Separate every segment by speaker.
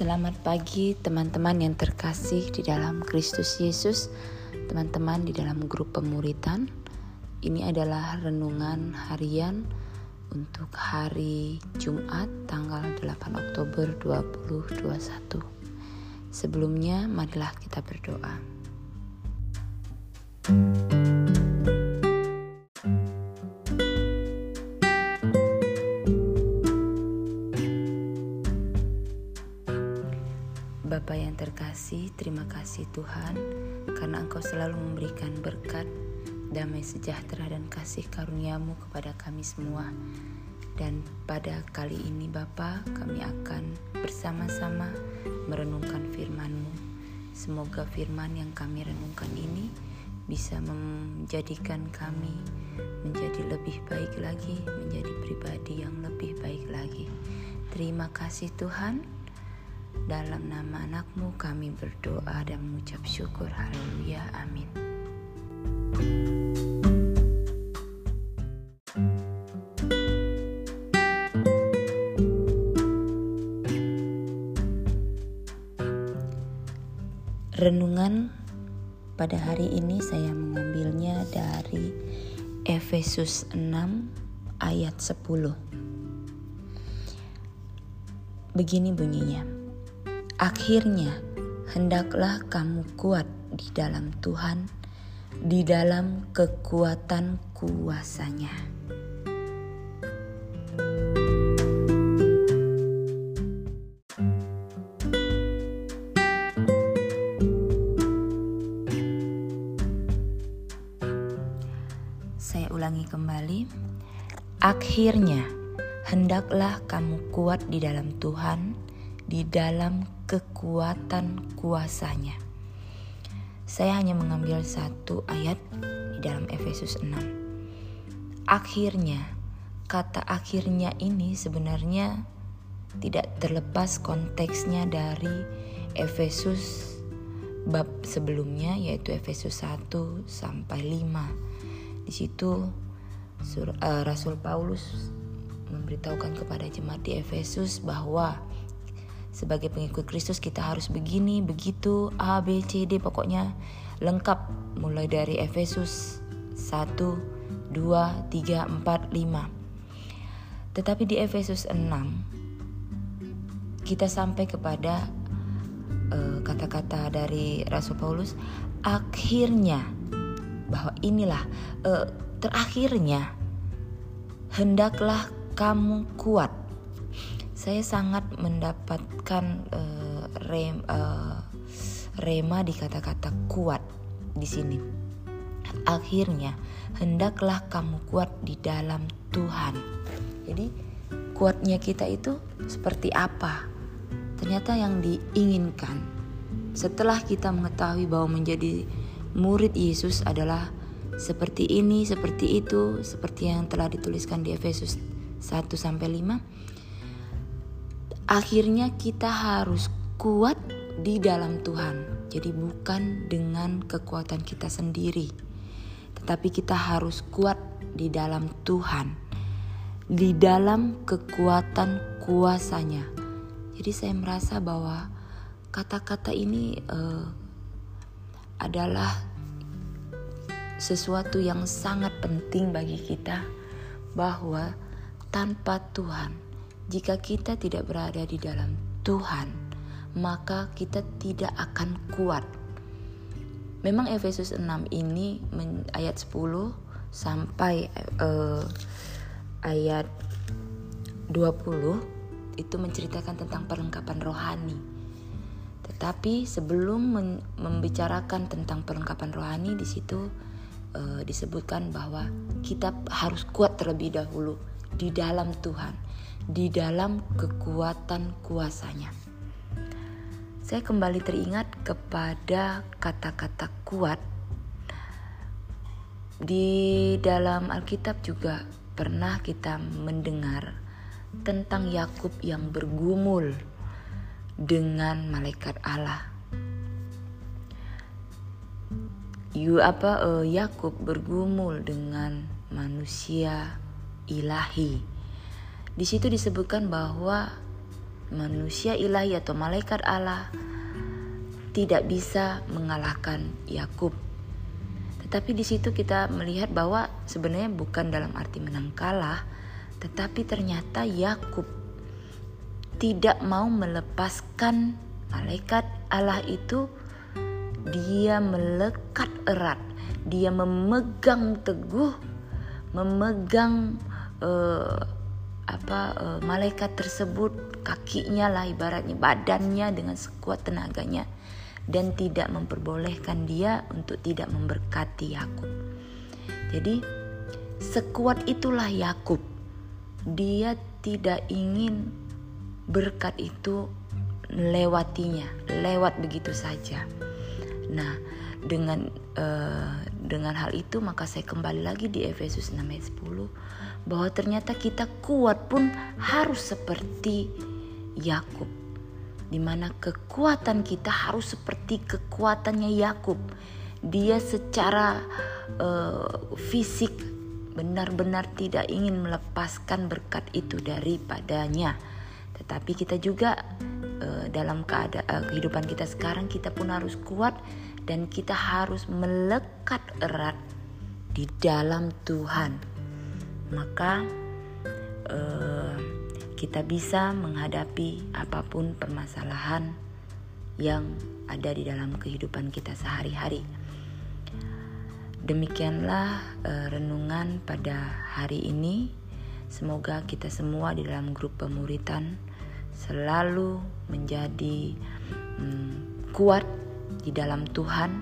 Speaker 1: Selamat pagi teman-teman yang terkasih di dalam Kristus Yesus, teman-teman di dalam grup pemuritan. Ini adalah renungan harian untuk hari Jumat tanggal 8 Oktober 2021. Sebelumnya marilah kita berdoa. Terkasih, terima kasih Tuhan karena Engkau selalu memberikan berkat, damai sejahtera dan kasih karuniamu kepada kami semua. Dan pada kali ini Bapa, kami akan bersama-sama merenungkan firman-Mu. Semoga firman yang kami renungkan ini bisa menjadikan kami menjadi lebih baik lagi, menjadi pribadi yang lebih baik lagi. Terima kasih Tuhan. Dalam nama anakmu kami berdoa dan mengucap syukur. Haleluya. Amin. Renungan pada hari ini saya mengambilnya dari Efesus 6 ayat 10. Begini bunyinya. Akhirnya, hendaklah kamu kuat di dalam Tuhan, di dalam kekuatan kuasanya. Saya ulangi kembali. Akhirnya, hendaklah kamu kuat di dalam Tuhan, di dalam kekuatan kuasanya. Saya hanya mengambil satu ayat di dalam Efesus 6. Akhirnya, kata akhirnya ini sebenarnya tidak terlepas konteksnya dari Efesus bab sebelumnya yaitu Efesus 1 sampai 5. Di situ uh, Rasul Paulus memberitahukan kepada jemaat di Efesus bahwa sebagai pengikut Kristus kita harus begini, begitu, A, B, C, D pokoknya lengkap mulai dari Efesus 1, 2, 3, 4, 5. Tetapi di Efesus 6 kita sampai kepada eh, kata-kata uh, dari Rasul Paulus akhirnya bahwa inilah uh, terakhirnya hendaklah kamu kuat saya sangat mendapatkan uh, rem, uh, rema di kata-kata kuat di sini. Akhirnya, hendaklah kamu kuat di dalam Tuhan. Jadi, kuatnya kita itu seperti apa? Ternyata yang diinginkan setelah kita mengetahui bahwa menjadi murid Yesus adalah seperti ini, seperti itu, seperti yang telah dituliskan di Efesus 1 sampai 5 akhirnya kita harus kuat di dalam Tuhan. Jadi bukan dengan kekuatan kita sendiri, tetapi kita harus kuat di dalam Tuhan, di dalam kekuatan kuasanya. Jadi saya merasa bahwa kata-kata ini uh, adalah sesuatu yang sangat penting bagi kita bahwa tanpa Tuhan jika kita tidak berada di dalam Tuhan, maka kita tidak akan kuat. Memang Efesus 6 ini ayat 10 sampai uh, ayat 20 itu menceritakan tentang perlengkapan rohani. Tetapi sebelum membicarakan tentang perlengkapan rohani di situ uh, disebutkan bahwa kita harus kuat terlebih dahulu di dalam Tuhan di dalam kekuatan kuasanya. Saya kembali teringat kepada kata-kata kuat. Di dalam Alkitab juga pernah kita mendengar tentang Yakub yang bergumul dengan malaikat Allah. Yu apa uh, Yakub bergumul dengan manusia ilahi di situ disebutkan bahwa manusia ilahi atau malaikat Allah tidak bisa mengalahkan Yakub. Tetapi di situ kita melihat bahwa sebenarnya bukan dalam arti menang kalah, tetapi ternyata Yakub tidak mau melepaskan malaikat Allah itu. Dia melekat erat, dia memegang teguh, memegang uh, apa uh, malaikat tersebut kakinya lah ibaratnya badannya dengan sekuat tenaganya dan tidak memperbolehkan dia untuk tidak memberkati Yakub. Jadi sekuat itulah Yakub. Dia tidak ingin berkat itu lewatinya, lewat begitu saja. Nah, dengan uh, dengan hal itu maka saya kembali lagi di Efesus 6 ayat 10 bahwa ternyata kita kuat pun harus seperti Yakub di mana kekuatan kita harus seperti kekuatannya Yakub. Dia secara uh, fisik benar-benar tidak ingin melepaskan berkat itu daripadanya. Tetapi kita juga uh, dalam keadaan uh, kehidupan kita sekarang kita pun harus kuat dan kita harus melekat erat di dalam Tuhan. Maka uh, kita bisa menghadapi apa pun permasalahan yang ada di dalam kehidupan kita sehari-hari. Demikianlah uh, renungan pada hari ini. Semoga kita semua di dalam grup pemuritan selalu menjadi um, kuat di dalam Tuhan,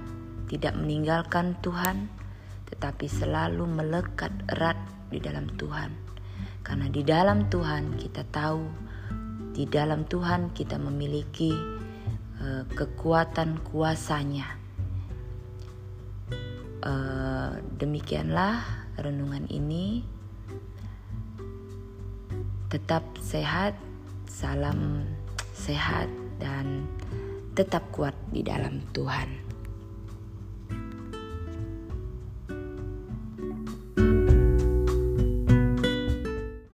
Speaker 1: tidak meninggalkan Tuhan, tetapi selalu melekat erat di dalam Tuhan karena di dalam Tuhan kita tahu, di dalam Tuhan kita memiliki uh, kekuatan kuasanya. Uh, demikianlah renungan ini. Tetap sehat, salam sehat dan tetap kuat di dalam Tuhan.